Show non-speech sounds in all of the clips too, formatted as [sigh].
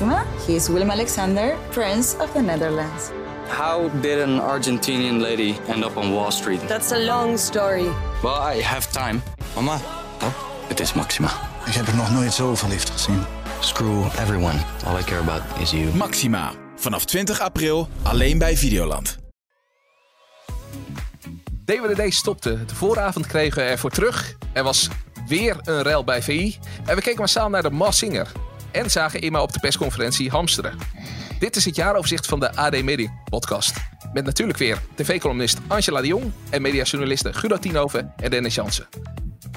Maxima. He is Willem Alexander, Prince of the Netherlands. How did an Argentinian lady end up on Wall Street? That's a long story. Well, I have time. Mama, Oh, het is Maxima. ik heb er nog nooit zo verliefd gezien. Screw everyone. All I care about is you. Maxima. Vanaf 20 april alleen bij Videoland. DWDD stopte. De vooravond kregen we ervoor terug. Er was weer een rel bij VI. En we keken massaal naar de Mass Singer. En zagen Emma op de persconferentie hamsteren. Dit is het jaaroverzicht van de AD Media podcast. Met natuurlijk weer tv-columnist Angela de Jong en mediajournalisten Guido Tienhoven en Dennis Jansen.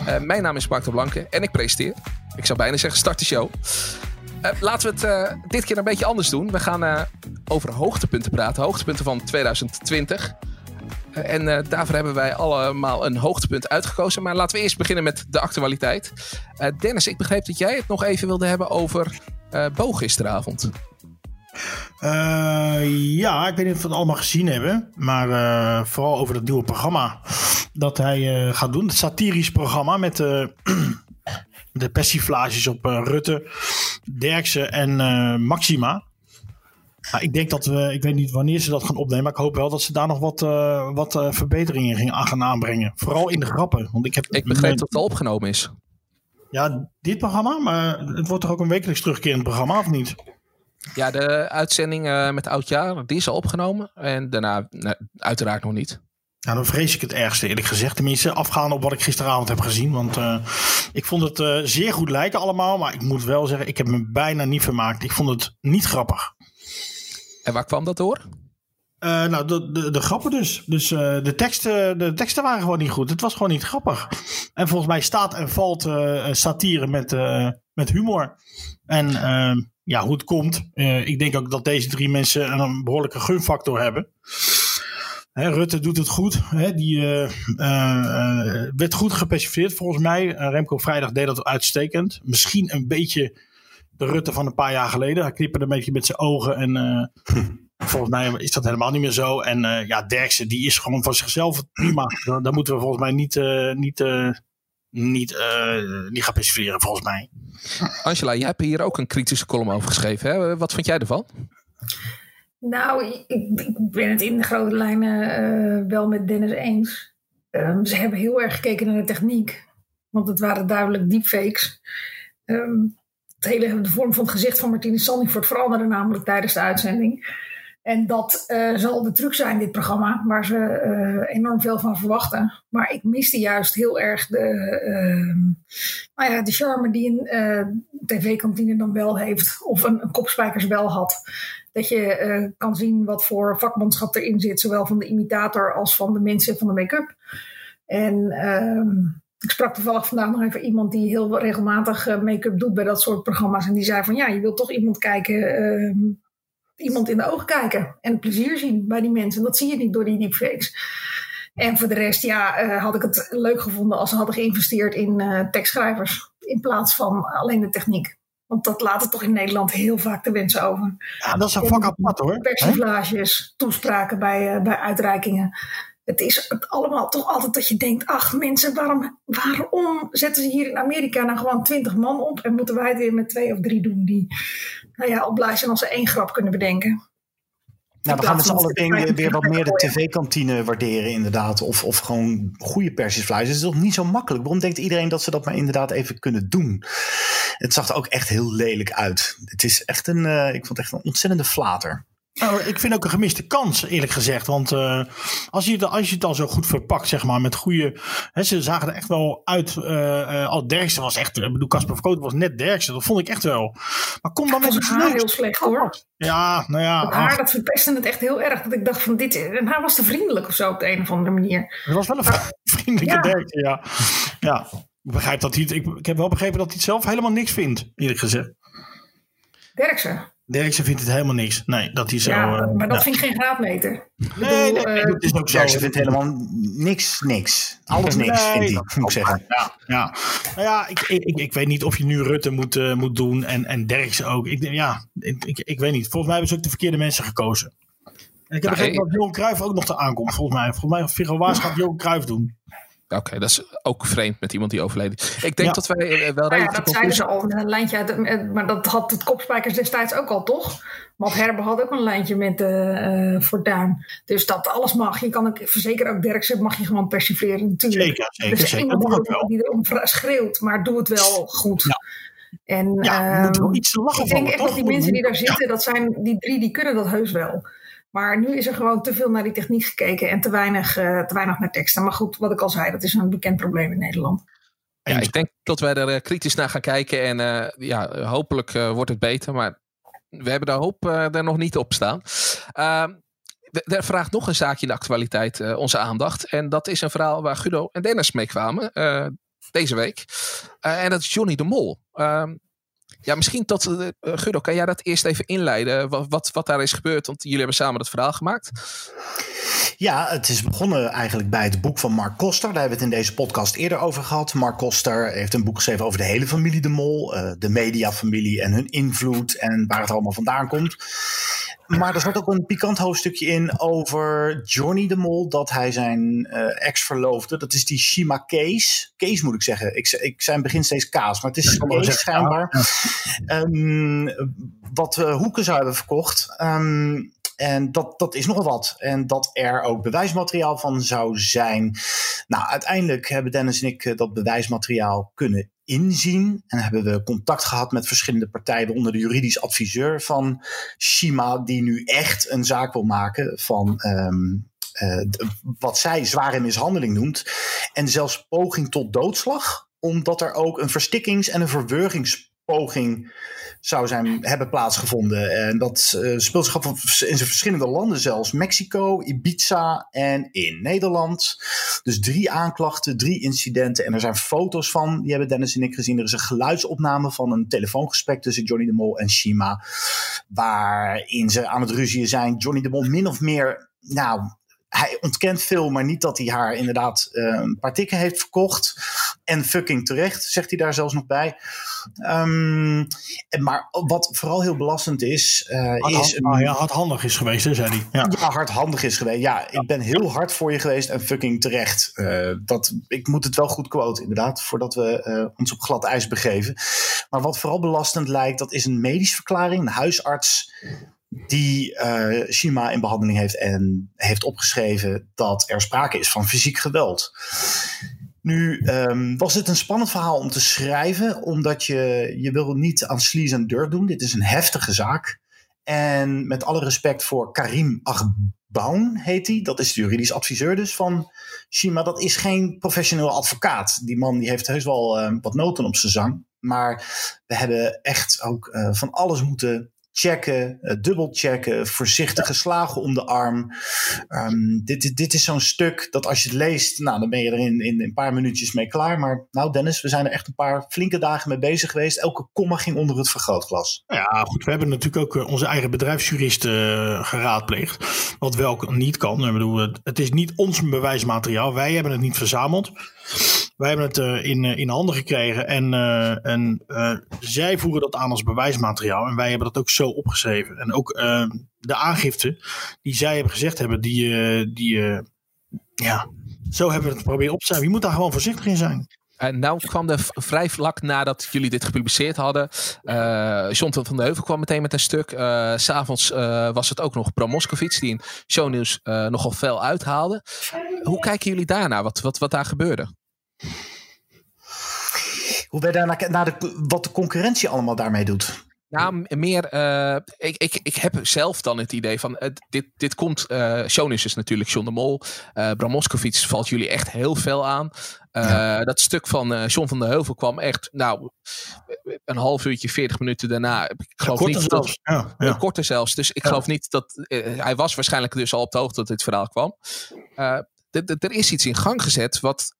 Eh, mijn naam is Mark de Blanke en ik presenteer. Ik zou bijna zeggen start de show. Eh, laten we het eh, dit keer een beetje anders doen. We gaan over hoogtepunten praten. Hoogtepunten van 2020. Eh, en eh, daarvoor hebben wij allemaal een hoogtepunt uitgekozen. Maar laten we eerst beginnen met de actualiteit. Eh, Dennis, ik begreep dat jij het nog even wilde hebben over eh Bo gisteravond. Ja, ik weet niet of we het allemaal gezien hebben. Maar vooral over het nieuwe programma dat hij gaat doen. Het satirisch programma met [clears throat] de persiflages op Rutte, Derksen en Maxima. Nou, ik denk dat we, ik weet niet wanneer ze dat gaan opnemen. Maar ik hoop wel dat ze daar nog wat, eh, wat eh, verbeteringen in gaan aanbrengen. Vooral in de grappen. Want ik, heb, Ik begreep dat het al opgenomen is. Ja, dit programma. Maar het wordt toch ook een wekelijks terugkerend programma, of niet? Ja, de uitzending eh, met Oudjaar, die is al opgenomen. En daarna nou, uiteraard nog niet. Nou, dan vrees ik het ergste, eerlijk gezegd. Tenminste, afgaan op wat ik gisteravond heb gezien. Want ik vond het zeer goed lijken allemaal. Maar ik moet wel zeggen, ik heb me bijna niet vermaakt. Ik vond het niet grappig. Waar kwam dat door? Eh, nou, de, de, de grappen dus. Dus eh, de, teksten, de teksten waren gewoon niet goed. Het was gewoon niet grappig. En volgens mij staat en valt eh, satire met, met humor. En eh, ja, hoe het komt. ik denk ook dat deze drie mensen een behoorlijke gunfactor hebben. Hè, Rutte doet het goed. Hè, die werd goed gepercifieerd volgens mij. Remco Vrijdag deed dat uitstekend. Misschien een beetje de Rutte van een paar jaar geleden. Hij knipperde een beetje met zijn ogen. En eh, [laughs] volgens mij is dat helemaal niet meer zo. En eh, ja, Derksen die is gewoon van zichzelf prima. [clears throat] Daar, moeten we volgens mij niet, eh, niet, eh, niet, eh, niet gaan perciferen volgens mij. Angela, jij hebt hier ook een kritische column over geschreven. Hè? Wat vond jij ervan? Nou, ik, ik ben het in de grote lijnen eh, wel met Dennis eens. Ehm, ze hebben heel erg gekeken naar de techniek. Want het waren duidelijk deepfakes. Ehm, het hele, de vorm van het gezicht van Martine Sandifort veranderde namelijk tijdens de uitzending. En dat eh, zal de truc zijn, dit programma, waar ze eh, enorm veel van verwachten. Maar ik miste juist heel erg de, ehm, nou ja, de charme die een eh, tv-kantine dan wel heeft. Of een, een kopspijkers wel had. Dat je eh, kan zien wat voor vakmanschap erin zit. Zowel van de imitator als van de mensen van de make-up. En ehm, ik sprak toevallig vandaag nog even iemand die heel regelmatig eh, make-up doet bij dat soort programma's. En die zei van ja, je wilt toch iemand kijken, ehm, iemand in de ogen kijken. En plezier zien bij die mensen. Dat zie je niet door die deepfakes. En voor de rest, ja, eh, had ik het leuk gevonden als ze hadden geïnvesteerd in eh, tekstschrijvers. In plaats van alleen de techniek. Want dat laat het toch in Nederland heel vaak te wensen over. Ja, dat is een vak apart hoor. Persiflages, toespraken bij, bij uitreikingen. Het is het allemaal toch altijd dat je denkt: ach mensen, waarom, waarom zetten ze hier in Amerika nou gewoon twintig man op en moeten wij het weer met twee of drie doen die nou ja, al blij zijn als ze één grap kunnen bedenken? Nou, we gaan met z'n allen ik, weer wat meer de tv-kantine waarderen inderdaad. Of, of gewoon goede persiflages. Het is toch niet zo makkelijk? Waarom denkt iedereen dat ze dat maar inderdaad even kunnen doen? Het zag er ook echt heel lelijk uit. Het is echt een, eh, ik vond het echt een ontzettende flater. Nou, ik vind ook een gemiste kans, eerlijk gezegd. Want eh, als, je het, als je het al zo goed verpakt, zeg maar, met goede... Hè, ze zagen er echt wel uit. eh, als Derksen was echt... Ik bedoel, Casper Verkoot was net Derksen. Dat vond ik echt wel. Maar kom dan met Het iets haar heel slecht hoor. Ja, nou ja. Haar ach, dat verpestte het echt heel erg. Dat ik dacht van dit, en haar was te vriendelijk of zo op de een of andere manier. het was wel een vriendelijke Ja. Derksen, ja. Ja, ik begrijp dat hij het... Ik, ik heb wel begrepen dat hij het zelf helemaal niks vindt, eerlijk gezegd. Derksen. Derksen vindt het helemaal niks. Nee, dat hij zo... Ja, eh, maar dat ja. vind ik geen graadmeter. Nee, nee, bedoel, nee, eh, dat is ook zo. Derksen vindt helemaal niks, niks. Alles niks, Nee, vindt hij, dat moet ik zeggen. Ja, ja. Nou ja, ik, ik, ik, ik weet niet of je nu Rutte moet, eh, moet doen en, en Derksen ook. Ik, denk, ja, ik, ik, ik weet niet. Volgens mij hebben ze ook de verkeerde mensen gekozen. En ik heb Nou, begrepen dat Johan Cruijff ook nog te aankomt, volgens mij. Volgens mij Figo Waas gaat Johan Cruijff doen. Oké, dat is ook vreemd met iemand die overleden is. Ik denk Ja. dat wij eh, wel Nou ja, redelijk dat zeiden ze al met een lijntje eh, Maar dat had het Kopspijkers destijds ook al, toch? Want Herbe had ook een lijntje met eh eh Fortuin. Dus dat alles mag. Je kan ook, verzeker ook Derksen, mag je gewoon persifleren natuurlijk. Zeker, zeker, dus zeker. iemand Dat mag ook die, wel. die erom schreeuwt, maar doe het wel goed. Ja. En Ja, er moet wel ehm, iets te lachen ik denk echt dat die mensen die daar Ja. zitten, dat zijn die drie, die kunnen dat heus wel. Maar nu is er gewoon te veel naar die techniek gekeken en te weinig, eh, te weinig naar teksten. Maar goed, wat ik al zei, dat is een bekend probleem in Nederland. Ja, ik denk dat wij er eh, kritisch naar gaan kijken. En eh, ja, hopelijk eh, wordt het beter. Maar we hebben de hoop eh, er nog niet op staan. Ehm, er vraagt nog een zaakje in de actualiteit eh, onze aandacht. En dat is een verhaal waar Guido en Dennis mee kwamen eh, deze week. Eh, en dat is Johnny de Mol. Ja, misschien tot eh, Guido, kan jij dat eerst even inleiden? Wat, wat, wat daar is gebeurd? Want jullie hebben samen het verhaal gemaakt. Ja, het is begonnen eigenlijk bij het boek van Mark Koster. Daar hebben we het in deze podcast eerder over gehad. Mark Koster heeft een boek geschreven over de hele familie De Mol. eh, de mediafamilie en hun invloed en waar het allemaal vandaan komt. Maar er zat ook een pikant hoofdstukje in over Johnny de Mol. Dat hij zijn eh, ex-verloofde, dat is die Shima Kees. Kees moet ik zeggen. Ik, ik zei in het begin steeds Kaas, maar het is Kees schijnbaar. Ehm, wat eh, hoeken zou hebben verkocht. Ehm, en dat, dat is nogal wat. En dat er ook bewijsmateriaal van zou zijn. Nou, uiteindelijk hebben Dennis en ik eh, dat bewijsmateriaal kunnen inzien. En hebben we contact gehad met verschillende partijen, waaronder de juridisch adviseur van Shima, die nu echt een zaak wil maken van. ehm, eh, wat zij zware mishandeling noemt. En zelfs poging tot doodslag, omdat er ook een verstikkings- en een verwurgingspoging zou zijn, hebben plaatsgevonden. En dat eh, speelt in verschillende landen zelfs. Mexico, Ibiza en in Nederland. Dus drie aanklachten, drie incidenten. En er zijn foto's van, die hebben Dennis en ik gezien. Er is een geluidsopname van een telefoongesprek tussen Johnny de Mol en Shima. Waarin ze aan het ruzien zijn. Johnny de Mol min of meer, nou... Hij ontkent veel, maar niet dat hij haar inderdaad een paar tikken heeft verkocht. En fucking terecht, zegt hij daar zelfs nog bij. Ehm, en maar wat vooral heel belastend is, eh, is Hard, ah, ja, hardhandig is geweest, hè, zei hij. Ja. ja, hardhandig is geweest. Ja, ik ben heel hard voor je geweest en fucking terecht. Eh, dat, ik moet het wel goed quoten, inderdaad, voordat we eh, ons op glad ijs begeven. Maar wat vooral belastend lijkt, dat is een medische verklaring, een huisarts die eh, Shima in behandeling heeft en heeft opgeschreven dat er sprake is van fysiek geweld. Nu ehm, was het een spannend verhaal om te schrijven, omdat je, je wil niet aan sleaze en dirt doen. Dit is een heftige zaak. En met alle respect voor Karim Agbaun heet hij. Dat is de juridisch adviseur dus van Shima. Dat is geen professioneel advocaat. Die man die heeft heus wel eh, wat noten op zijn zang. Maar we hebben echt ook eh, van alles moeten checken, uh, dubbelchecken, voorzichtige slagen om de arm. Um, dit, dit, dit, is zo'n stuk dat als je het leest, nou, dan ben je er in, in een paar minuutjes mee klaar. Maar nou Dennis, we zijn er echt een paar flinke dagen mee bezig geweest. Elke komma ging onder het vergrootglas. Ja, goed. We hebben natuurlijk ook onze eigen bedrijfsjurist uh, geraadpleegd. Wat wel niet kan. Ik bedoel, het is niet ons bewijsmateriaal. Wij hebben het niet verzameld. Wij hebben het uh, in, uh, in handen gekregen en, uh, en zij voeren dat aan als bewijsmateriaal. En wij hebben dat ook zo opgeschreven. En ook de aangifte die zij hebben gezegd hebben, die, die ja, zo hebben we het proberen op te schrijven. Je moet daar gewoon voorzichtig in zijn. En nou kwam er vrij vlak nadat jullie dit gepubliceerd hadden. Uh, Jonathan van de Heuvel kwam meteen met een stuk. Uh, S'avonds was het ook nog Bram Moskowitz die in shownieuws nogal fel uithaalde. Hoe kijken jullie daarnaar? Wat, wat, wat daar gebeurde? Hoe wij naar de, wat de concurrentie allemaal daarmee doet. Nou, meer. Uh, ik, ik, ik heb zelf dan het idee van. Uh, dit, dit komt. Uh, Shownieuws is natuurlijk John de Mol. Bram Moskowitz valt jullie echt heel veel aan. Ja. Dat stuk van John van der Heuvel kwam echt. Nou, een half uurtje, 40 minuten daarna. Ik geloof ja, niet zelfs. dat. Ja, korter zelfs. Dus ik geloof niet dat. hij was waarschijnlijk dus al op de hoogte dat dit verhaal kwam. er is iets in gang gezet. wat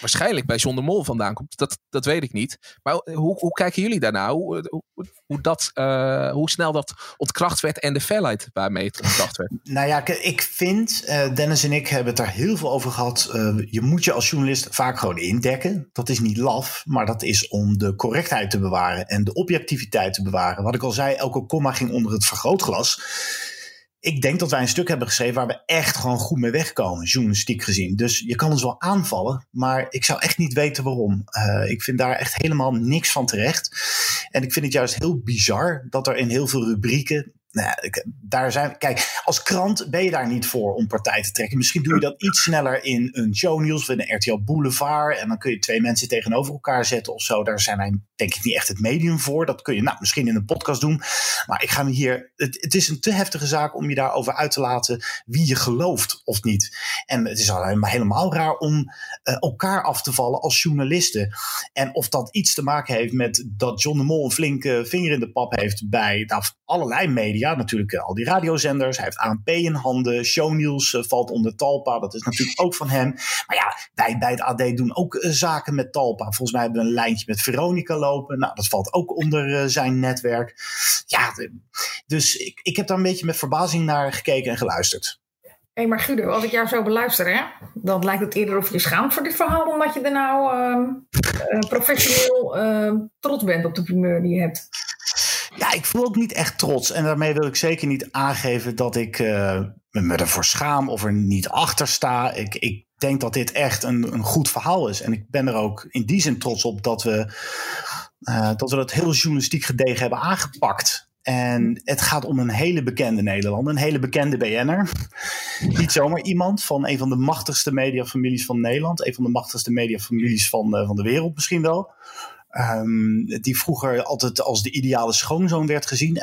waarschijnlijk bij John de Mol vandaan komt. Dat, dat weet ik niet. Maar hoe, hoe kijken jullie daarna? Hoe, hoe, dat, uh, hoe snel dat ontkracht werd en de felheid waarmee het ontkracht werd? Nou ja, ik vind, uh, Dennis en ik hebben het daar heel veel over gehad. Uh, je moet je als journalist vaak gewoon indekken. Dat is niet laf, maar dat is om de correctheid te bewaren en de objectiviteit te bewaren. Wat ik al zei, elke komma ging onder het vergrootglas. Ik denk dat wij een stuk hebben geschreven waar we echt gewoon goed mee wegkomen, journalistiek gezien. Dus je kan ons wel aanvallen, maar ik zou echt niet weten waarom. Uh, ik vind daar echt helemaal niks van terecht. En ik vind het juist heel bizar dat er in heel veel rubrieken nou, daar zijn, kijk, als krant ben je daar niet voor om partij te trekken. Misschien doe je dat iets sneller in een shownieuws of in een RTL Boulevard. En dan kun je twee mensen tegenover elkaar zetten of zo. Daar zijn wij denk ik niet echt het medium voor. Dat kun je nou, misschien in een podcast doen. Maar ik ga me hier. Het, het is een te heftige zaak om je daarover uit te laten wie je gelooft of niet. En het is alleen maar helemaal raar om uh, elkaar af te vallen als journalisten. En of dat iets te maken heeft met dat John de Mol een flinke vinger in de pap heeft bij nou, allerlei media natuurlijk eh, al die radiozenders. Hij heeft ANP in handen. Shownieuws uh, valt onder Talpa. Dat is natuurlijk ook van hem. Maar ja, wij bij het AD doen ook zaken met Talpa. Volgens mij hebben we een lijntje met Veronica Nou, dat valt ook onder zijn netwerk. Ja, dus ik, ik heb daar een beetje met verbazing naar gekeken en geluisterd. Hé, hey, maar Guido, als ik jou zo beluister, hè, dan lijkt het eerder of je schaamt voor dit verhaal, omdat je er nou uh, professioneel uh, trots bent op de primeur die je hebt. Ja, ik voel ook niet echt trots. En daarmee wil ik zeker niet aangeven dat ik uh, me ervoor schaam of er niet achter sta. Ik, ik denk dat dit echt een, een goed verhaal is. En ik ben er ook in die zin trots op dat we, dat, we dat heel journalistiek gedegen hebben aangepakt. En het gaat om een hele bekende Nederlander, een hele bekende BN'er. [laughs] Niet zomaar iemand van een van de machtigste mediafamilies van Nederland. Een van de machtigste mediafamilies van, uh, van de wereld misschien wel. Um, die vroeger altijd als de ideale schoonzoon werd gezien.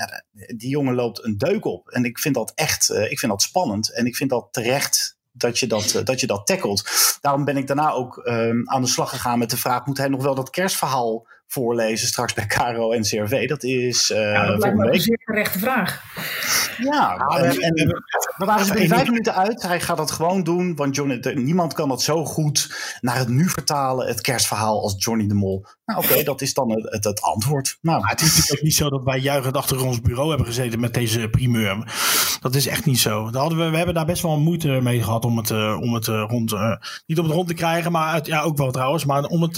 Die jongen loopt een deuk op. En ik vind dat echt ik vind dat spannend. En ik vind dat terecht dat je dat, dat, je dat tackelt. Daarom ben ik daarna ook um, aan de slag gegaan met de vraag: moet hij nog wel dat kerstverhaal voorlezen straks bij Caro en CRV? Dat is uh, ja, dat lijkt me een zeer terechte vraag. Ja, en, en, we waren er vijf minuten uit. Hij gaat dat gewoon doen, want Johnny, niemand kan dat zo goed naar het nu vertalen, het kerstverhaal, als Johnny de Mol. Nou, oké, okay, dat is dan het, het, het antwoord. Nou. Maar het is natuurlijk ook niet zo dat wij juichend achter ons bureau hebben gezeten met deze primeur. Dat is echt niet zo. Daar hadden we, we hebben daar best wel moeite mee gehad om het, uh, om het uh, rond, uh, niet om het rond te krijgen, maar ja, ook wel trouwens, maar om het,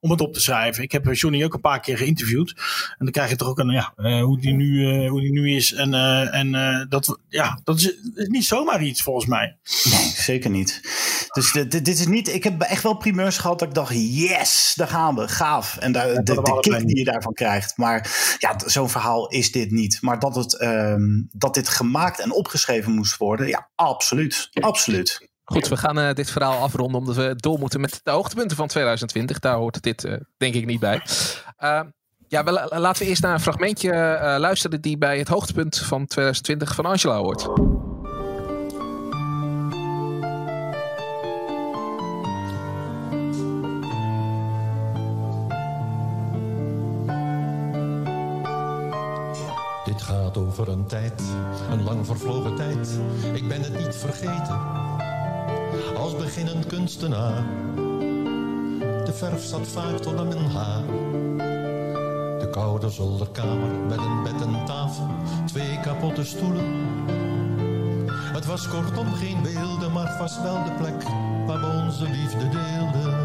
om het op te schrijven. Ik heb Johnny ook een paar keer geïnterviewd. En dan krijg je toch ook een, ja, hoe, die nu, hoe die nu is. En, en dat, ja, dat is, is niet zomaar iets volgens mij. Nee, zeker niet. Dus dit, dit is niet, ik heb echt wel primeurs gehad dat ik dacht, yes, daar gaan we, gaaf. En de, ja, de, de kick die je daarvan krijgt. Maar ja, zo'n verhaal is dit niet. Maar dat, het, um, dat dit gemaakt en opgeschreven moest worden, ja, absoluut. Absoluut. Goed, we gaan uh, dit verhaal afronden omdat we door moeten met de hoogtepunten van 2020. Daar hoort dit uh, denk ik niet bij. Uh, ja, we, laten we eerst naar een fragmentje uh, luisteren die bij het hoogtepunt van 2020 van Angela hoort. Dit gaat over een tijd, een lang vervlogen tijd. Ik ben het niet vergeten. Als beginnend kunstenaar. De verf zat vaak tot mijn haar. De koude zolderkamer met een bed en tafel, twee kapotte stoelen. Het was kortom geen beelden, maar vast wel de plek waar we onze liefde deelden.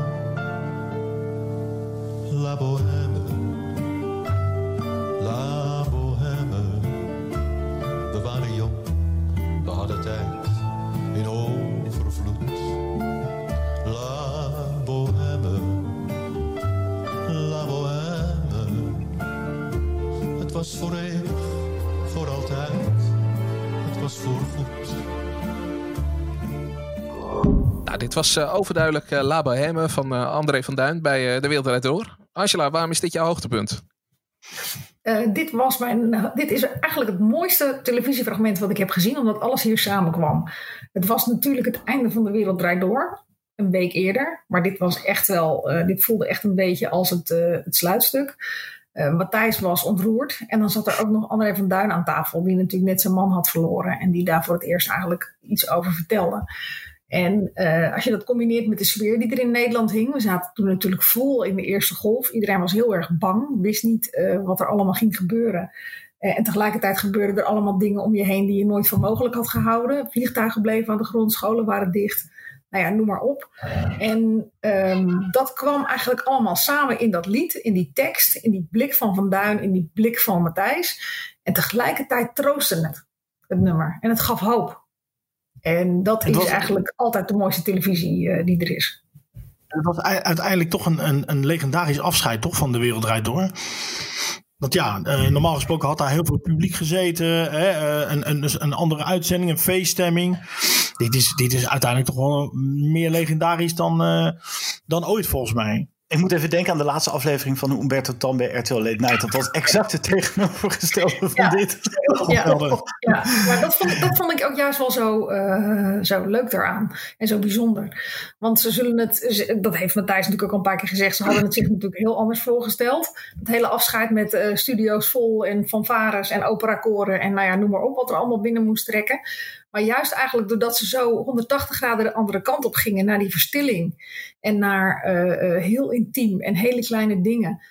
Nou, dit was uh, overduidelijk uh, La Bohème van uh, André van Duin bij De Wereld Door. Angela, waarom is dit jouw hoogtepunt? Dit, was mijn, dit is eigenlijk het mooiste televisiefragment wat ik heb gezien, omdat alles hier samenkwam. Het was natuurlijk het einde van de wereld draait door, een week eerder. Maar dit was echt wel, dit voelde echt een beetje als het, het sluitstuk. Matthijs was ontroerd. En dan zat er ook nog André van Duin aan tafel, die natuurlijk net zijn man had verloren. En die daar voor het eerst eigenlijk iets over vertelde. En uh, als je dat combineert met de sfeer die er in Nederland hing. We zaten toen natuurlijk vol in de eerste golf. Iedereen was heel erg bang. Wist niet uh, wat er allemaal ging gebeuren. Uh, en tegelijkertijd gebeurden er allemaal dingen om je heen die je nooit voor mogelijk had gehouden. Vliegtuigen bleven aan de grond, scholen waren dicht. Nou ja, noem maar op. En um, dat kwam eigenlijk allemaal samen in dat lied, in die tekst, in die blik van Van Duin, in die blik van Matthijs. En tegelijkertijd troostte het. het nummer. En het gaf hoop. En dat Het is was- eigenlijk altijd de mooiste televisie eh, die er is. Het was uiteindelijk toch een, een, een legendarisch afscheid toch, van de wereld draait door. Want ja, eh, normaal gesproken had daar heel veel publiek gezeten. Hè, eh, een, een, dus een andere uitzending, een feeststemming. Dit is, dit is uiteindelijk toch wel meer legendarisch dan, dan ooit volgens mij. Ik moet even denken aan de laatste aflevering van Umberto Tan bij RTL Late Night. Dat was exact het tegenovergestelde van Ja. dit. Ja, ja, maar dat vond, dat vond ik ook juist wel zo, eh, zo leuk daaraan. En zo bijzonder. Want ze zullen het, dat heeft Matthijs natuurlijk ook al een paar keer gezegd. Ze hadden het zich natuurlijk heel anders voorgesteld. Het hele afscheid met eh, studio's vol en fanfares en operakoren. En nou ja, noem maar op wat er allemaal binnen moest trekken. Maar juist eigenlijk doordat ze zo 180 graden de andere kant op gingen. Naar die verstilling. En naar eh, eh, heel intiem en hele kleine dingen.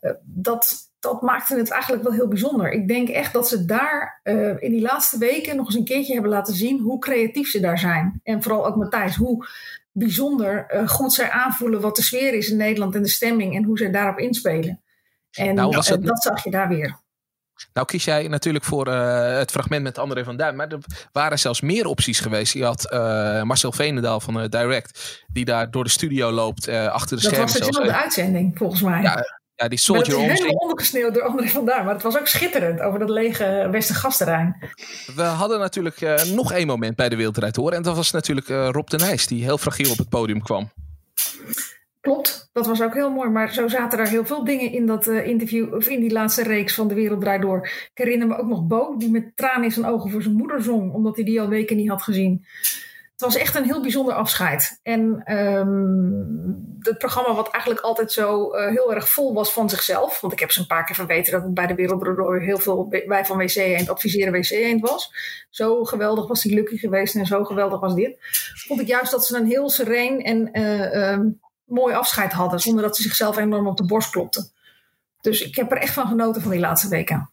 Eh, dat, dat maakte het eigenlijk wel heel bijzonder. Ik denk echt dat ze daar in die laatste weken nog eens een keertje hebben laten zien hoe creatief ze daar zijn. En vooral ook Matthijs, hoe bijzonder goed zij aanvoelen wat de sfeer is in Nederland en de stemming en hoe zij daarop inspelen. En Nou, dat zag je daar weer. Nou kies jij natuurlijk voor eh, het fragment met André van Duin. Maar er waren zelfs meer opties geweest. Je had eh, Marcel Veenendaal van eh, Direct. Die daar door de studio loopt. achter de Dat schermen was zelfs. dezelfde uitzending, volgens mij. Ja, ja, die dat Soldier is On. helemaal ondergesneeuwd door André van Duin. Maar het was ook schitterend over dat lege Westergasterrein. We hadden natuurlijk nog één moment bij de Wereldrijd Hoor. En dat was natuurlijk Rob de Nijs. Die heel fragiel op het podium kwam. Klopt, dat was ook heel mooi. Maar zo zaten er heel veel dingen in dat eh, interview, of in die laatste reeks van De Wereld Draait Door. Ik herinner me ook nog Bo, die met tranen in zijn ogen voor zijn moeder zong, omdat hij die al weken niet had gezien. Het was echt een heel bijzonder afscheid. En ehm, het programma, wat eigenlijk altijd zo eh, heel erg vol was van zichzelf. Want ik heb ze een paar keer verweten dat het bij de Wereld Draait Door heel veel wij van WC Eend adviseren WC Eend was. Zo geweldig was die Lucky geweest en zo geweldig was dit. Vond ik juist dat ze een heel sereen en eh, ehm, mooi afscheid hadden. Zonder dat ze zichzelf enorm op de borst klopten. Dus ik heb er echt van genoten van die laatste weken.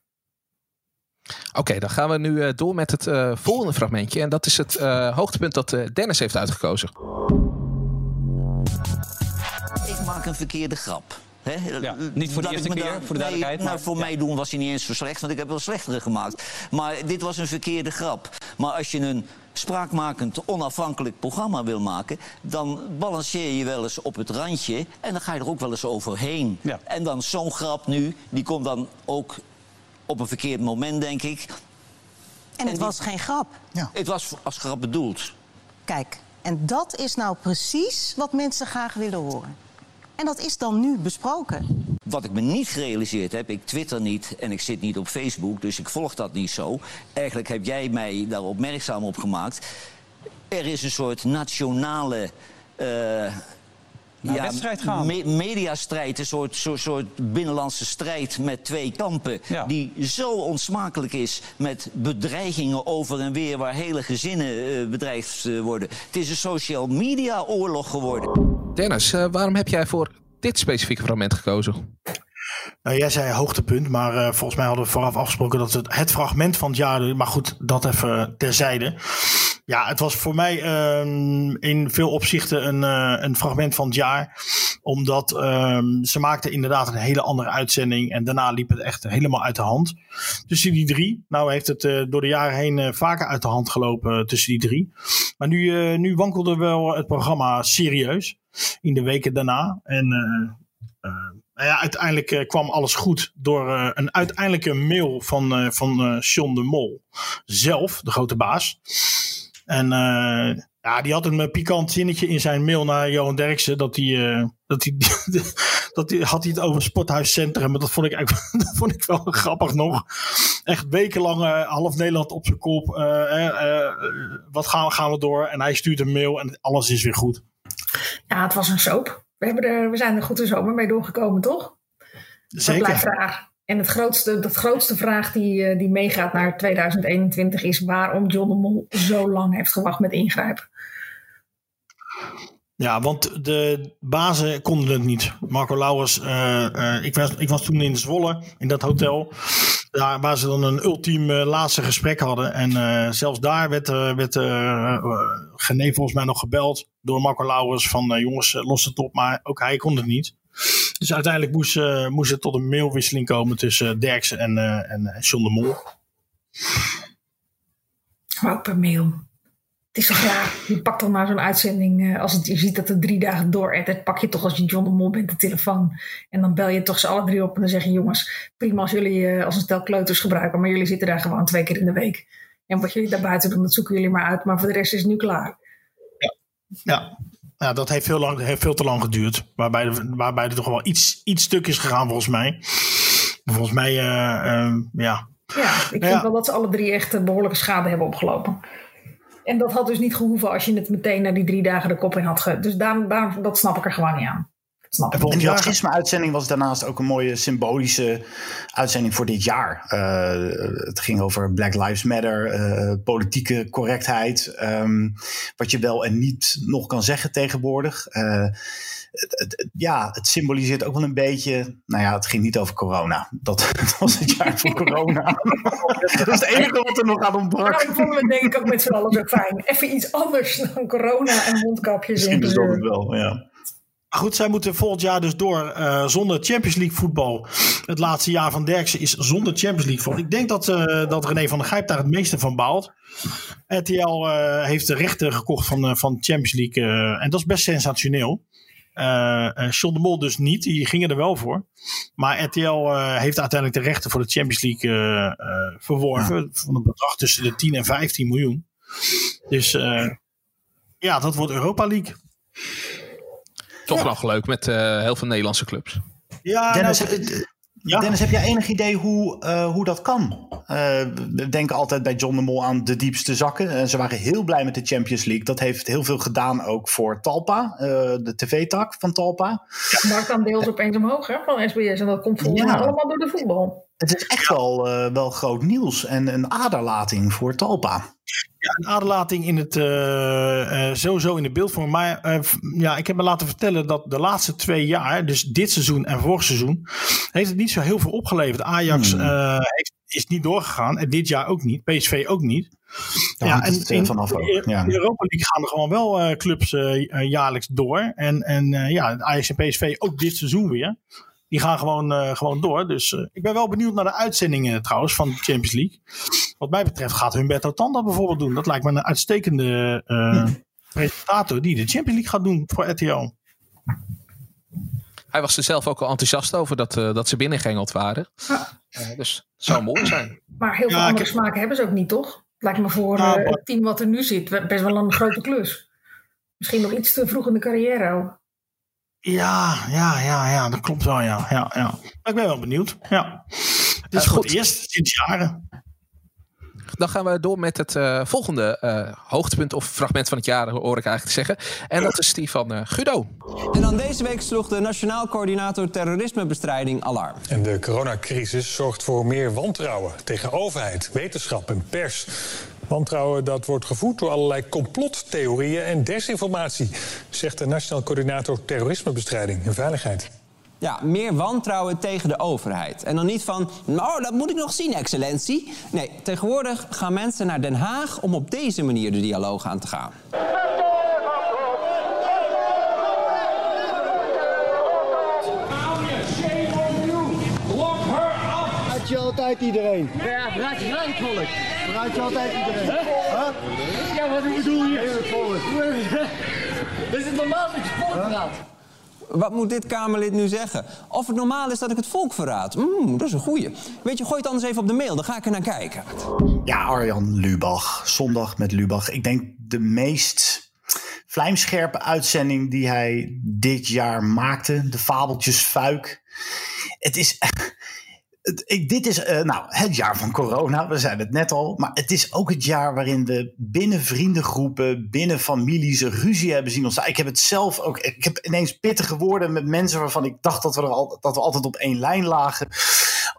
Oké, dan gaan we nu eh, door met het eh, volgende fragmentje. En dat is het eh, hoogtepunt dat eh, Dennis heeft uitgekozen. Ik maak een verkeerde grap. Hè? niet voor de eerste keer, voor de duidelijkheid, Nee, nou, maar- voor ja. mij doen was hij niet eens zo slecht, want ik heb wel slechtere gemaakt. Maar dit was een verkeerde grap. Maar als je een spraakmakend, onafhankelijk programma wil maken... dan balanceer je wel eens op het randje en dan ga je er ook wel eens overheen. En dan zo'n grap nu, die komt dan ook op een verkeerd moment, denk ik. En het was geen grap. Het was als grap bedoeld. Kijk, en dat is nou precies wat mensen graag willen horen. En dat is dan nu besproken. Wat ik me niet gerealiseerd heb, ik twitter niet en ik zit niet op Facebook, dus ik volg dat niet zo. Eigenlijk heb jij mij daar opmerkzaam op gemaakt. Er is een soort nationale. Nou, wedstrijd gaande. me- mediastrijd, een soort, soort, soort binnenlandse strijd met twee kampen. Die zo onsmakelijk is met bedreigingen over en weer waar hele gezinnen eh, bedreigd eh, worden. Het is een social media oorlog geworden. Dennis, eh, waarom heb jij voor dit specifieke fragment gekozen? Nou, jij zei hoogtepunt, maar eh, volgens mij hadden we vooraf afgesproken dat het het fragment van het jaar. Maar goed, dat even terzijde. Ja, het was voor mij ehm, in veel opzichten een, een fragment van het jaar. Omdat ehm, ze maakten inderdaad een hele andere uitzending. En daarna liep het echt helemaal uit de hand. Tussen die drie. Nou heeft het door de jaren heen vaker uit de hand gelopen tussen die drie. Maar nu, nu wankelde wel het programma serieus. In de weken daarna. En eh, eh, nou ja, uiteindelijk eh, kwam alles goed door een uiteindelijke mail van, van John de Mol zelf, de grote baas. En ja, die had een pikant zinnetje in zijn mail naar Johan Derksen. Dat hij, eh, dat hij, [laughs] dat hij had hij het over Sporthuiscentrum. Maar dat vond ik, [laughs] dat vond ik wel grappig nog. Echt wekenlang half Nederland op zijn kop. wat gaan, gaan we door? En hij stuurt een mail en alles is weer goed. Ja, het was een soap. We, hebben er, we zijn er goed de zomer mee doorgekomen, toch? Dat Zeker. blijft raar. En het grootste, de grootste vraag die, eh, die meegaat naar 2021 is waarom John de Mol zo lang heeft gewacht met ingrijpen. Ja, want de bazen konden het niet. Marco Lauwers, eh, eh, ik, was, ik was toen in Zwolle, in dat hotel. Daar waar ze dan een ultiem eh, laatste gesprek hadden. En eh, zelfs daar werd, eh werd volgens mij nog gebeld door Marco. Van jongens, los het op. Maar ook hij kon het niet. Dus uiteindelijk moest, moest het tot een mailwisseling komen tussen Derksen en, en John de Mol. Ook per mail. Het is toch ja, je pakt dan naar zo'n uitzending, eh, als het, je ziet dat het drie dagen door het pak je toch als je John de Mol bent de telefoon. En dan bel je toch ze alle drie op en dan zeg je jongens, prima als jullie eh, als een stel kleuters gebruiken, maar jullie zitten daar gewoon twee keer in de week. En wat jullie daarbuiten doen, dat zoeken jullie maar uit, maar voor de rest is het nu klaar. Ja, ja dat heeft veel, lang, heeft veel te lang geduurd. Waarbij, er- waarbij er toch wel iets, iets stuk is gegaan volgens mij. Volgens mij, eh, ja. Ja, ik vind Ja. wel dat ze alle drie echt eh, behoorlijke schade hebben opgelopen. En dat had dus niet gehoeven als je het meteen na die drie dagen de kop in had ge... Dus daarom, daarom, dat snap ik er gewoon niet aan. Dat snap En die autisme-uitzending was daarnaast ook een mooie symbolische uitzending voor dit jaar. Eh, het ging over Black Lives Matter, eh, politieke correctheid. ehm, wat je wel en niet nog kan zeggen tegenwoordig. Eh, het, ja, het symboliseert ook wel een beetje. Nou ja, het ging niet over corona. Dat, [laughs] dat was het jaar voor corona. [laughs] dat is het enige wat er nog aan ontbrak. Vonden we het denk ik ook met z'n allen zo fijn. Even iets anders dan corona en mondkapjes. Misschien en is dat gezeur. het wel, ja. Maar goed, zij moeten volgend jaar dus door eh, zonder Champions League voetbal. Het laatste jaar van Derksen is zonder Champions League voetbal. Ik denk dat, eh, dat René van der Gijp daar het meeste van baalt. RTL eh, heeft de rechten gekocht van, van Champions League. en dat is best sensationeel. John de Mol dus niet. Die gingen er wel voor. Maar RTL heeft uiteindelijk de rechten voor de Champions League verworven. Van een bedrag tussen de 10 en 15 miljoen. Dus ja, dat wordt Europa League. Toch nog leuk met eh, heel veel Nederlandse clubs. Ja, Dennis, nou, eh, Dennis, heb jij enig idee hoe, eh, hoe dat kan? Eh, we denken altijd bij John de Mol aan de diepste zakken. En ze waren heel blij met de Champions League. Dat heeft heel veel gedaan ook voor Talpa, eh, de tv-tak van Talpa. Marktaandeel is opeens omhoog hè, van SBS. En dat komt volgens Ja. mij allemaal door de voetbal. Het is echt wel, eh, wel groot nieuws en een aderlating voor Talpa. Ja, een aderlating in het, eh, eh, sowieso in de beeldvorm. Maar ja, ik heb me laten vertellen dat de laatste twee jaar, dus dit seizoen en vorig seizoen, heeft het niet zo heel veel opgeleverd. Ajax eh, heeft, is niet doorgegaan en dit jaar ook niet. PSV ook niet. Daar het, eh, in vanaf ook, de, ja. de Europa League gaan er gewoon wel clubs jaarlijks door. En, en ja, Ajax en PSV ook dit seizoen weer. Die gaan gewoon, eh, gewoon door. Dus eh, ik ben wel benieuwd naar de uitzendingen trouwens van de Champions League. Wat mij betreft gaat Humberto Tan dat bijvoorbeeld doen. Dat lijkt me een uitstekende eh, presentator die de Champions League gaat doen voor RTL. Hij was er zelf ook al enthousiast over dat, eh, dat ze binnengengeld waren. Eh, dus het zou mooi zijn. Maar heel veel Ja, andere smaken hebben ze ook niet, toch? Lijkt me voor Nou, maar- het team wat er nu zit best wel een grote klus. Misschien nog iets te vroeg in de carrière ook. Ja, ja, ja, ja, dat klopt wel, ja. ja, ja. Maar ik ben wel benieuwd. Ja. Het is Eh, goed. het eerst sinds jaren. Dan gaan we door met het eh, volgende eh, hoogtepunt of fragment van het jaar, hoor ik eigenlijk te zeggen. En dat is die van eh, Guido. En dan deze week sloeg de Nationaal Coördinator Terrorismebestrijding alarm. En de coronacrisis zorgt voor meer wantrouwen tegen overheid, wetenschap en pers. Wantrouwen dat wordt gevoed door allerlei complottheorieën en desinformatie, zegt de Nationaal Coördinator Terrorismebestrijding en Veiligheid. Ja, meer wantrouwen tegen de overheid. En dan niet van, nou, dat moet ik nog zien, excellentie. Nee, tegenwoordig gaan mensen naar Den Haag om op deze manier de dialoog aan te gaan. Je altijd iedereen? Ja, je volk. Verraad je altijd iedereen? Huh? Ja, wat bedoel je? [laughs] Is het normaal dat je volk verraadt? Wat moet dit Kamerlid nu zeggen? Of het normaal is dat ik het volk verraad? Mm, dat is een goeie. Weet je, gooi het anders even op de mail, dan ga ik er naar kijken. Ja, Arjan Lubach. Zondag met Lubach. Ik denk de meest vlijmscherpe uitzending die hij dit jaar maakte. De fabeltjesfuik. Het is... Dit is eh, nou, het jaar van corona, we zeiden het net al. Maar het is ook het jaar waarin we binnen vriendengroepen, binnen families ruzie hebben zien ontstaan. Ik heb het zelf ook. Ik heb ineens pittige woorden met mensen waarvan ik dacht dat we, er al, dat we altijd op één lijn lagen.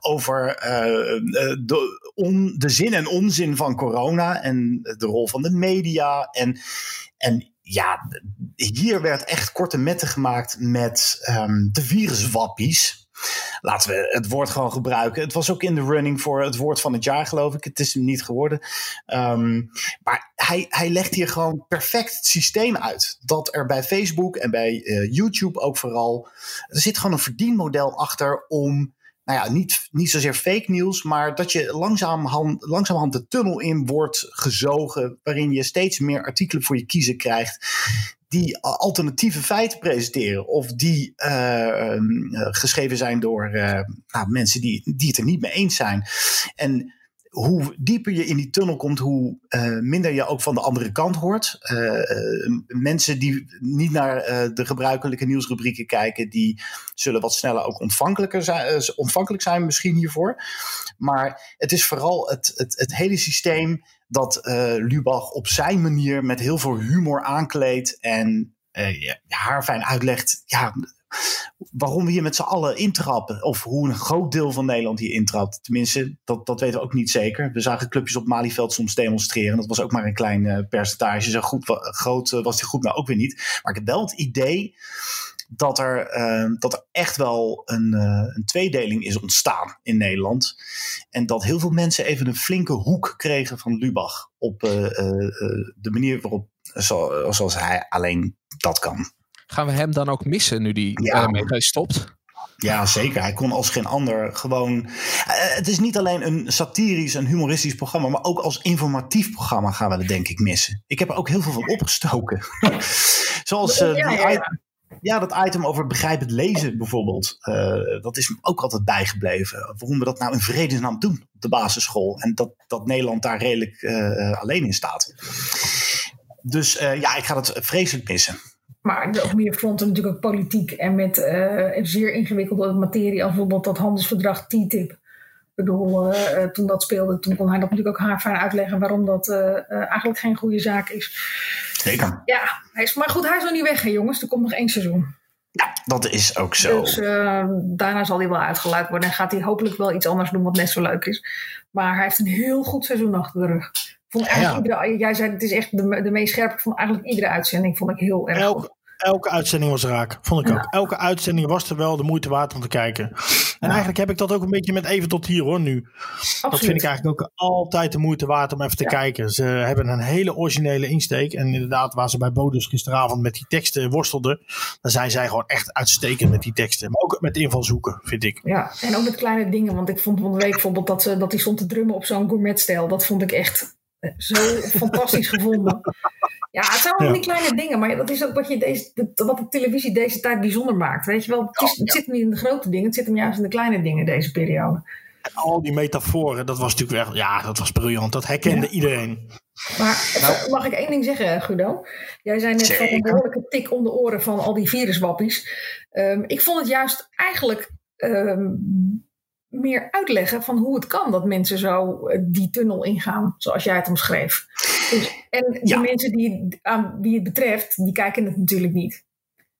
Over eh, eh, de, de zin en onzin van corona en de rol van de media. En, en ja, hier werd echt korte metten gemaakt met ehm, de viruswappies. Laten we het woord gewoon gebruiken. Het was ook in de running voor het woord van het jaar, geloof ik. Het is hem niet geworden. Um, maar hij, hij legt hier gewoon perfect het systeem uit. Dat er bij Facebook en bij uh, YouTube ook vooral. Er zit gewoon een verdienmodel achter om. nou ja, niet, niet zozeer fake nieuws, maar dat je langzamerhand, langzamerhand de tunnel in wordt gezogen, waarin je steeds meer artikelen voor je kiezen krijgt die alternatieve feiten presenteren. Of die uh, geschreven zijn door uh, nou, mensen die, die het er niet mee eens zijn. En hoe dieper je in die tunnel komt, hoe minder je ook van de andere kant hoort. Uh, mensen die niet naar de gebruikelijke nieuwsrubrieken kijken, die zullen wat sneller ook ontvankelijker zijn, ontvankelijk zijn misschien hiervoor. Maar het is vooral het, het, het hele systeem dat Lubach op zijn manier met heel veel humor aankleedt en ja, haar fijn uitlegt. Ja, waarom we hier met z'n allen intrappen. Of hoe een groot deel van Nederland hier intrapt. Tenminste, dat, dat weten we ook niet zeker. We zagen clubjes op Malieveld soms demonstreren. Dat was ook maar een klein uh, percentage. Zo groot was die groep nou ook weer niet. Maar ik heb wel het idee dat er, uh, dat er echt wel een, een tweedeling is ontstaan in Nederland. En dat heel veel mensen even een flinke hoek kregen van Lubach. Op de manier waarop, zoals hij alleen dat kan. Gaan we hem dan ook missen nu die ja. ermee stopt? Ja, zeker. Hij kon als geen ander gewoon. het is niet alleen een satirisch en humoristisch programma, maar ook als informatief programma gaan we het denk ik missen. Ik heb er ook heel veel van opgestoken. [laughs] Zoals uh, ja, ja, ja. Ja, dat item over begrijpend lezen bijvoorbeeld. Uh, dat is me ook altijd bijgebleven. Waarom we dat nou in vredesnaam doen op de basisschool. En dat, dat Nederland daar redelijk uh, alleen in staat. Dus ja, ik ga het vreselijk missen. Maar op meer fronten natuurlijk ook politiek en met zeer ingewikkelde materie, als bijvoorbeeld dat handelsverdrag TTIP. Ik bedoel, toen dat speelde, toen kon hij dat natuurlijk ook haar fijn uitleggen waarom dat eigenlijk geen goede zaak is. Zeker. Ja, hij is, maar goed, hij is nog niet weg, hè, jongens. Er komt nog één seizoen. Ja, dat is ook zo. Dus daarna zal hij wel uitgeluid worden en gaat hij hopelijk wel iets anders doen wat net zo leuk is. Maar hij heeft een heel goed seizoen achter de rug. Vond eigenlijk ja. iedere, jij zei het is echt de, de meest scherpe. van eigenlijk iedere uitzending vond ik heel erg goed. Elke uitzending was raak, vond ik ook. Elke uitzending was er wel de moeite waard om te kijken. En eigenlijk heb ik dat ook een beetje met even tot hier hoor nu. Absoluut. Dat vind ik eigenlijk ook altijd de moeite waard om even te kijken. Ze hebben een hele originele insteek. En inderdaad, waar ze bij Bodus gisteravond met die teksten worstelden, dan zijn zij gewoon echt uitstekend met die teksten. Maar ook met invalshoeken, vind ik. Ja, en ook met kleine dingen. Want ik vond van de week bijvoorbeeld dat, ze, dat die stond te drummen op zo'n gourmetstijl. Dat vond ik echt zo [laughs] fantastisch gevonden. Ja, het zijn allemaal die kleine dingen, maar dat is ook wat, je deze, wat de televisie deze tijd bijzonder maakt. Weet je wel, het, is, het zit niet in de grote dingen, het zit hem juist in de kleine dingen deze periode. En al die metaforen, dat was natuurlijk echt, ja, dat was briljant. Dat herkende ja. iedereen. Maar nou, mag ik één ding zeggen, Guido? Jij zei net van een behoorlijke tik om de oren van al die viruswappies. Um, ik vond het juist eigenlijk um, meer uitleggen van hoe het kan dat mensen zo die tunnel ingaan, zoals jij het omschreef. Dus, en de mensen die, aan wie het betreft, die kijken het natuurlijk niet.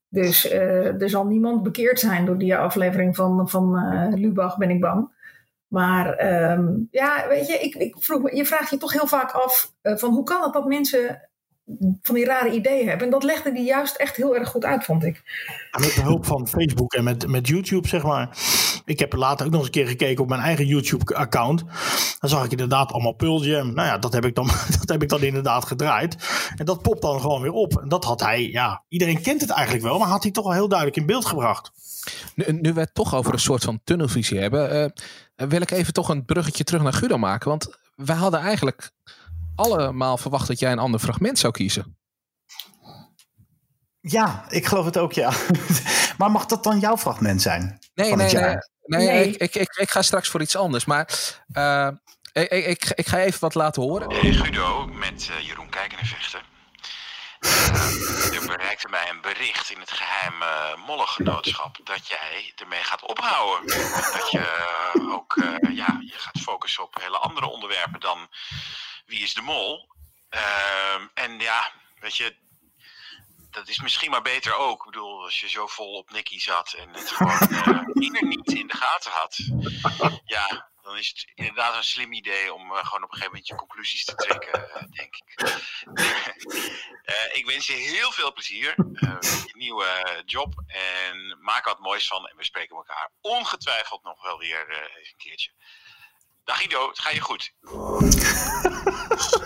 Dus uh, er zal niemand bekeerd zijn door die aflevering van, van uh, Lubach, ben ik bang. Maar um, ja, weet je, ik, ik vroeg me, je vraagt je toch heel vaak af uh, van hoe kan het dat mensen van die rare ideeën hebben. En dat legde die juist echt heel erg goed uit, vond ik. Met behulp van Facebook en met, met YouTube, zeg maar. Ik heb later ook nog eens een keer gekeken op mijn eigen YouTube-account. Dan zag ik inderdaad allemaal Pearl Jam. Nou ja, dat heb, ik dan, [laughs] dat heb ik dan inderdaad gedraaid. En dat popt dan gewoon weer op. En dat had hij, ja, iedereen kent het eigenlijk wel, maar had hij toch wel heel duidelijk in beeld gebracht. Nu, nu we het toch over een soort van tunnelvisie hebben, uh, wil ik even toch een bruggetje terug naar Guido maken. Want wij hadden eigenlijk allemaal verwacht dat jij een ander fragment zou kiezen. Ja, ik geloof het ook, ja. [laughs] maar mag dat dan jouw fragment zijn? Nee, nee, nee, nee, nee. Ik, ik, ik, ik, ga straks voor iets anders. Maar uh, ik, ik, ik, ga even wat laten horen. Hey Guido, met uh, Jeroen Kijkenvechten. Uh, er bereikte mij een bericht in het geheime uh, Mollengenootschap dat jij ermee gaat ophouden. Dat je ook ja, je gaat focussen op hele andere onderwerpen dan wie is de mol. en ja, weet je, dat is misschien maar beter ook. Ik bedoel, als je zo vol op Nicky zat en het gewoon [laughs] uh, niet in de gaten had. Ja, dan is het inderdaad een slim idee om uh, gewoon op een gegeven moment je conclusies te trekken, uh, denk ik. [laughs] ik wens je heel veel plezier met je nieuwe job en maak er wat moois van. En we spreken elkaar ongetwijfeld nog wel weer even een keertje. Dag Ido, het gaat je goed. [laughs]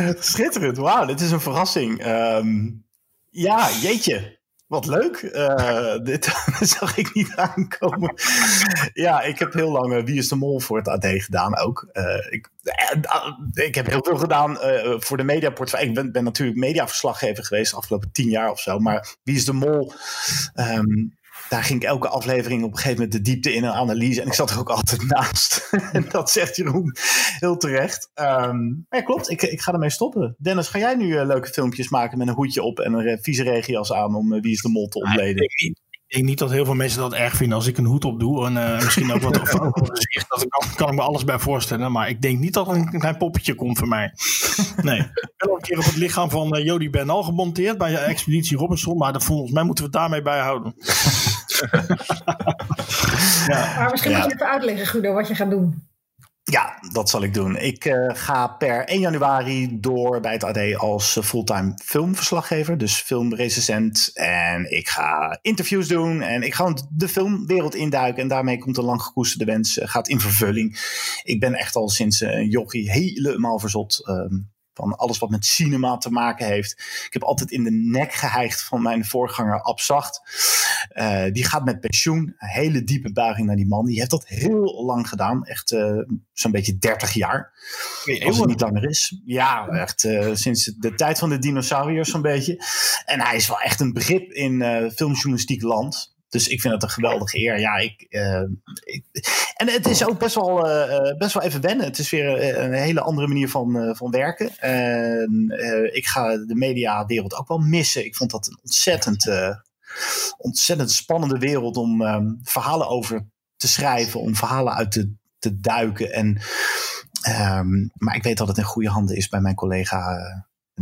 [laughs] Schitterend, wauw, dit is een verrassing. Um, ja, jeetje. Wat leuk. [laughs] Uh, [laughs] dit zag ik niet aankomen. ja, ik heb heel lang uh, Wie is de Mol voor het AD gedaan ook. Uh, ik, ik heb heel veel gedaan voor de mediaportfolio. Ik ben, natuurlijk mediaverslaggever geweest de afgelopen tien jaar of zo. Maar Wie is de Mol... Um, daar ging ik elke aflevering op een gegeven moment de diepte in een analyse. En ik zat er ook altijd naast. [laughs] en dat zegt Jeroen heel terecht. Um, ja, klopt. Ik, ik ga ermee stoppen. Dennis, ga jij nu uh, leuke filmpjes maken met een hoedje op en een vieze regenjas aan om uh, Wie is de Mol te ontleden? Ik denk niet dat heel veel mensen dat erg vinden als ik een hoed op doe. En uh, misschien ook wat [laughs] op het gezicht. Dat kan, kan ik me alles bij voorstellen. Maar ik denk niet dat er een klein poppetje komt voor mij. [laughs] Nee. Ik ben al een keer op het lichaam van uh, Jody Bernal gemonteerd bij Expeditie Robinson. Maar dat, volgens mij moeten we het daarmee bijhouden. [laughs] ja. Maar misschien ja. moet je even uitleggen, Guido, wat je gaat doen. Ja, dat zal ik doen. Ik uh, ga per 1 januari door bij het AD als fulltime filmverslaggever. Dus filmrecensent. En ik ga interviews doen. En ik ga de filmwereld induiken. En daarmee komt een lang gekoesterde wens uh, gaat in vervulling. Ik ben echt al sinds een jochie helemaal verzot van alles wat met cinema te maken heeft. Ik heb altijd in de nek geheigd van mijn voorganger Abzacht. Uh, die gaat met pensioen. Een hele diepe buiging naar die man. Die heeft dat heel lang gedaan. Echt uh, zo'n beetje 30 jaar. Als het niet langer is. Ja, echt uh, sinds de tijd van de dinosauriërs zo'n beetje. En hij is wel echt een begrip in filmjournalistiek land. Dus ik vind het een geweldige eer. Ja, ik, uh, ik en het is ook best wel, uh, best wel even wennen. Het is weer een hele andere manier van, uh, van werken. ik ga de mediawereld ook wel missen. Ik vond dat een ontzettend, ontzettend spannende wereld om um, verhalen over te schrijven, om verhalen uit te, te duiken. En, um, maar ik weet dat het in goede handen is bij mijn collega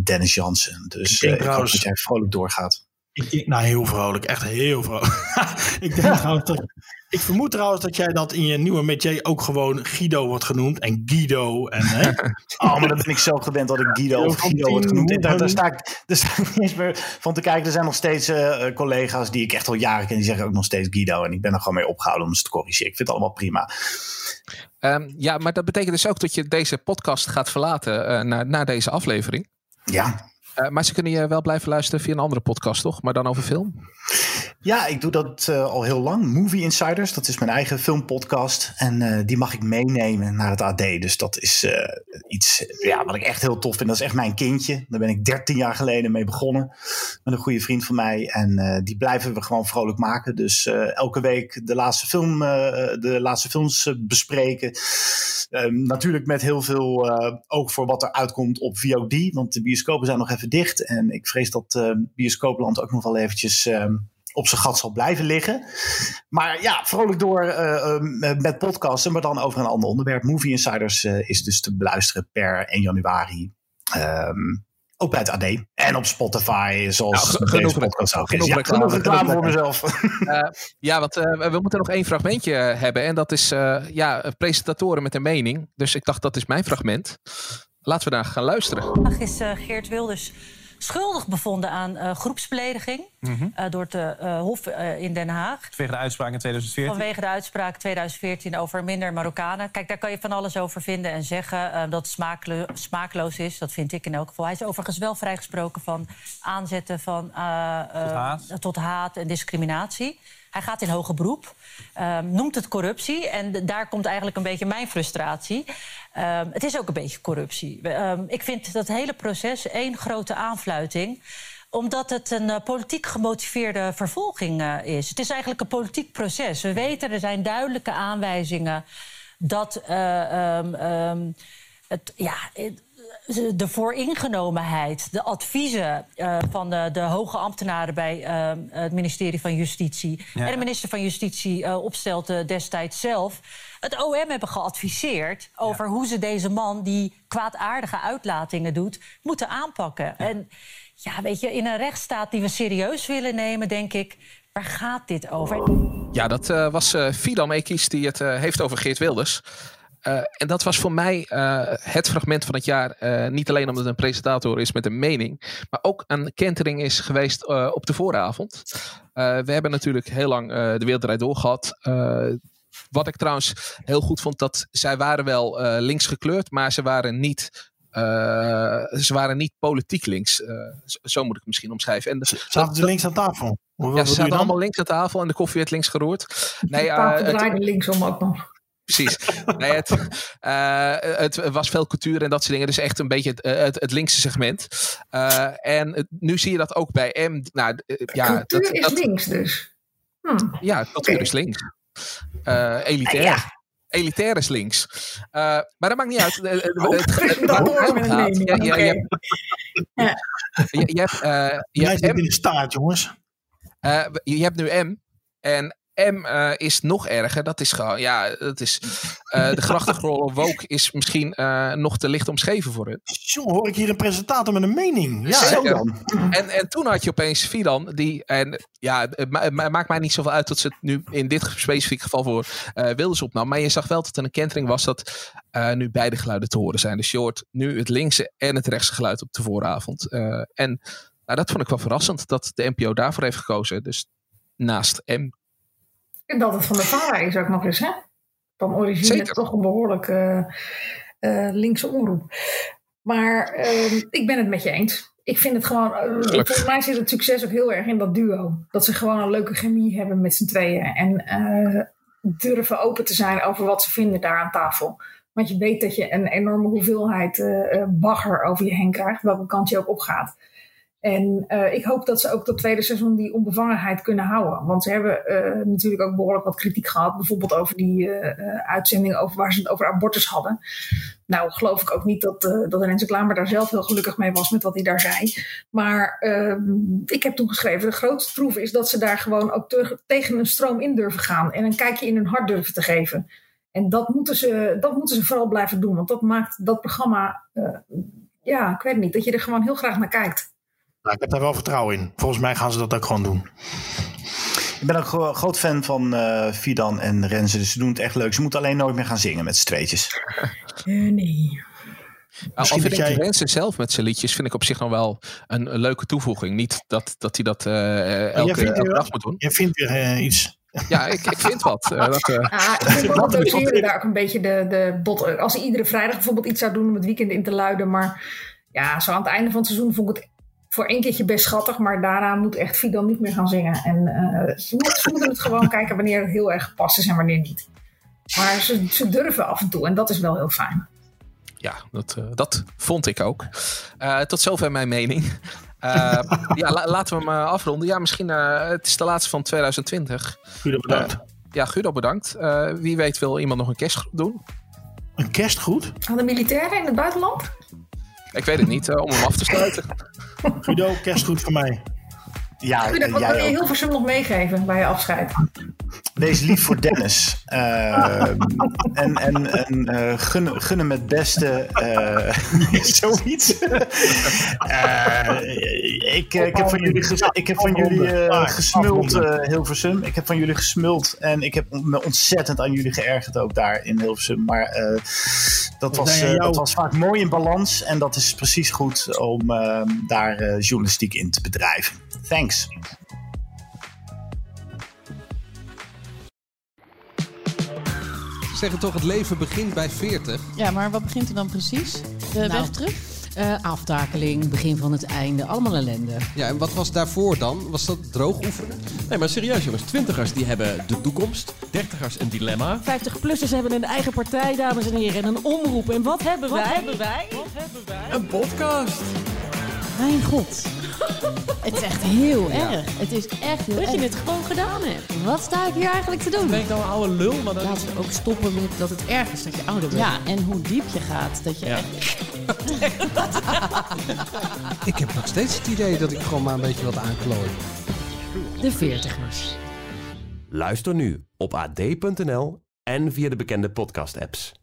Dennis Jansen. Dus ik, ik hoop dat jij vrolijk doorgaat. Ik, nou, heel vrolijk. Echt heel vrolijk. [laughs] ik, denk trouwens dat, ik vermoed trouwens dat jij dat in je nieuwe métier ook gewoon Guido wordt genoemd. En Guido. En, hè? [laughs] oh, maar dan ben ik zo gewend dat ik Guido of Guido wordt genoemd. En daar, daar, sta ik, daar sta ik niet eens meer van te kijken. Er zijn nog steeds uh, collega's die ik echt al jaren ken. Die zeggen ook nog steeds Guido. En ik ben er gewoon mee opgehouden om ze te corrigeren. Ik vind het allemaal prima. Um, ja, maar dat betekent dus ook dat je deze podcast gaat verlaten uh, na, na deze aflevering. Ja. Uh, maar ze kunnen je wel blijven luisteren via een andere podcast, toch? Maar dan over film? Ja, ik doe dat uh, al heel lang. Movie Insiders, dat is mijn eigen filmpodcast. En uh, die mag ik meenemen naar het AD. Dus dat is iets ja, wat ik echt heel tof vind. Dat is echt mijn kindje. Daar ben ik 13 jaar geleden mee begonnen. Met een goede vriend van mij. En die blijven we gewoon vrolijk maken. Dus elke week de laatste, film, de laatste films bespreken. Ehm, natuurlijk met heel veel oog voor wat er uitkomt op VOD. Want de bioscopen zijn nog even dicht. En ik vrees dat uh, bioscoopland ook nog wel eventjes uh, op zijn gat zal blijven liggen. Maar ja, vrolijk door uh, met podcasten, maar dan over een ander onderwerp. Movie Insiders is dus te beluisteren per 1 januari. Um, ook bij het AD. En op Spotify, zoals nou, genoeg podcast ook genoeg is. Ja, reclame, genoeg reclame voor mezelf. Uh, [laughs] ja, want uh, we moeten nog één fragmentje hebben. En dat is uh, ja, presentatoren met een mening. Dus ik dacht, dat is mijn fragment. Laten we daar gaan luisteren. Vandaag is uh, Geert Wilders schuldig bevonden aan uh, groepsbelediging mm -hmm. uh, door het uh, Hof in Den Haag. Vanwege de uitspraak in 2014? Vanwege de uitspraak 2014 over minder Marokkanen. Kijk, daar kan je van alles over vinden en zeggen dat het smaaklo smaakloos is. Dat vind ik in elk geval. Hij is overigens wel vrijgesproken van aanzetten van, tot haat. tot, haat. en discriminatie. Hij gaat in hoger beroep, um, noemt het corruptie. En daar komt eigenlijk een beetje mijn frustratie. Um, het is ook een beetje corruptie. Um, ik vind dat hele proces één grote aanfluiting omdat het een uh, politiek gemotiveerde vervolging uh, is. Het is eigenlijk een politiek proces. We weten, er zijn duidelijke aanwijzingen dat um, het, ja, de vooringenomenheid, de adviezen uh, van de, de, hoge ambtenaren bij uh, het ministerie van Justitie ja. en de minister van Justitie uh, opstelde destijds zelf, het OM hebben geadviseerd over ja. hoe ze deze man die kwaadaardige uitlatingen doet, moeten aanpakken. Ja. En ja, weet je, in een rechtsstaat die we serieus willen nemen, denk ik, waar gaat dit over? Ja, dat was Fidan Ekis die het heeft over Geert Wilders. Uh, en dat was voor mij uh, het fragment van het jaar. Uh, niet alleen omdat het een presentator is met een mening, maar ook een kentering is geweest op de vooravond. we hebben natuurlijk heel lang de wereldrijd doorgehad. wat ik trouwens heel goed vond, dat zij waren wel links gekleurd, maar ze waren niet eh, ze waren niet politiek links. eh, zo- zo moet ik het misschien omschrijven. En de- Zaten ze links aan tafel? Hoe- ja, ze zaten allemaal links aan tafel en de koffie werd links geroerd. Nee, de eh, tafel het- draaide linksom ook nog. Precies. Nee, het, eh, het was veel cultuur en dat soort dingen. Dus echt een beetje het, eh, het, het linkse segment. Eh, en nu zie je dat ook bij M. Nou, ja, Cultuur dat, is dat- links dus. Hm. Ja, cultuur Oké. is links. Eh, elitair. Elitair is links. Eh, maar dat maakt niet uit. Je hebt- eh, in de staart, jongens. eh, je hebt nu M. En M eh, is nog erger. Dat is gewoon, ja, dat is. eh, de grachtenrollen [laughs] woke is misschien eh, nog te licht omschreven voor hun. Zo hoor ik hier een presentator met een mening. Ja, Zeker. zo dan. En, en toen had je opeens Fidan, die, en ja, het ma- ma- maakt mij niet zoveel uit dat ze het nu in dit specifieke geval voor eh Wilders opnam. Maar je zag wel dat er een kentering was dat eh, nu beide geluiden te horen zijn. Dus je hoort nu het linkse en het rechtse geluid op de vooravond. Eh, en nou, dat vond ik wel verrassend dat de NPO daarvoor heeft gekozen. Dus naast M. En dat het van de VARA is ook nog eens, hè? Van origine Zeker. toch een behoorlijk eh, eh, linkse omroep. Maar ehm, ik ben het met je eens. Ik vind het gewoon... eh, volgens mij zit het succes ook heel erg in dat duo. Dat ze gewoon een leuke chemie hebben met z'n tweeën. En eh, durven open te zijn over wat ze vinden daar aan tafel. Want je weet dat je een enorme hoeveelheid bagger over je heen krijgt. Welke kant je ook opgaat. En eh, ik hoop dat ze ook dat tweede seizoen die onbevangenheid kunnen houden. Want ze hebben eh, natuurlijk ook behoorlijk wat kritiek gehad. Bijvoorbeeld over die eh, uitzending over waar ze het over abortus hadden. Nou, geloof ik ook niet dat, dat Renze Klamer daar zelf heel gelukkig mee was met wat hij daar zei. Maar ehm, ik heb toen geschreven, de grootste troef is dat ze daar gewoon ook tegen een stroom in durven gaan. En een kijkje in hun hart durven te geven. En dat moeten ze, dat moeten ze vooral blijven doen. Want dat maakt dat programma, ja, ik weet niet, dat je er gewoon heel graag naar kijkt. Nou, ik heb daar wel vertrouwen in. Volgens mij gaan ze dat ook gewoon doen. Ik ben ook gro- groot fan van eh Fidan en Renze. Dus ze doen het echt leuk. Ze moeten alleen nooit meer gaan zingen met z'n tweetjes. [laughs] Eh, nee. Nou, of jij- Renze zelf met zijn liedjes vind ik op zich nog wel een, een leuke toevoeging. Niet dat, dat hij dat eh, elke, dag moet doen. Je vindt weer iets. Ja, ik, ik vind wat. eh, dat, eh, Ja, ik vind wel doseren daar ook een beetje de, de bot. Als hij iedere vrijdag bijvoorbeeld iets zou doen om het weekend in te luiden. Maar ja, zo aan het einde van het seizoen vond ik het voor één keertje best schattig. Maar daarna moet echt Fidan niet meer gaan zingen. En eh, ze, moeten, ze moeten het gewoon [laughs] kijken wanneer het heel erg gepast is en wanneer niet. Maar ze, ze durven af en toe en dat is wel heel fijn. ja, dat, eh, dat vond ik ook. Eh, tot zover mijn mening. Eh, [laughs] ja, la- laten we hem afronden. Ja, misschien uh, het is de laatste van 2020. Guido, bedankt. Uh, ja, Guido, bedankt. Uh, wie weet wil iemand nog een kerstgroet doen? Een kerstgroet? Aan de militairen in het buitenland? Ik weet het niet, uh, om hem af te sluiten. Guido, kerstgroet voor mij. Ja, wil je ook. Hilversum nog meegeven bij je afscheid? Wees lief voor Dennis. Uh, [laughs] en en, en uh, gun, gun hem het beste. Uh, [laughs] zoiets. [laughs] ik, ik heb van jullie, ges, ik heb van jullie gesmuld, Hilversum. Ik heb van jullie gesmuld. En ik heb me ontzettend aan jullie geërgerd ook daar in Hilversum. Maar dat, was, dat was vaak mooi in balans. En dat is precies goed om daar journalistiek in te bedrijven. Thanks. zeggen toch, het leven begint bij 40. Ja, maar wat begint er dan precies? De nou, weg terug? Uh, aftakeling, begin van het einde, allemaal ellende. Ja, en wat was daarvoor dan? Was dat droog oefenen? Nee, maar serieus jongens, twintigers die hebben de toekomst, dertigers een dilemma. 50-plussers hebben een eigen partij, dames en heren, en een omroep. En wat hebben wat wij? Hebben wij? Wat hebben wij? Een podcast. Mijn god. [laughs] het is echt heel ja. erg. Het is echt heel dat erg. je het gewoon gedaan hebt. Wat sta ik hier eigenlijk te doen? Ben ik nou een oude lul? Maar dan... Laten we ook stoppen met dat het erg is dat je ouder bent. Ja, en hoe diep je gaat. Dat je ja. echt... [laughs] ik heb nog steeds het idee dat ik gewoon maar een beetje wat aanklooi. De veertigers. Luister nu op ad.nl en via de bekende podcast-apps.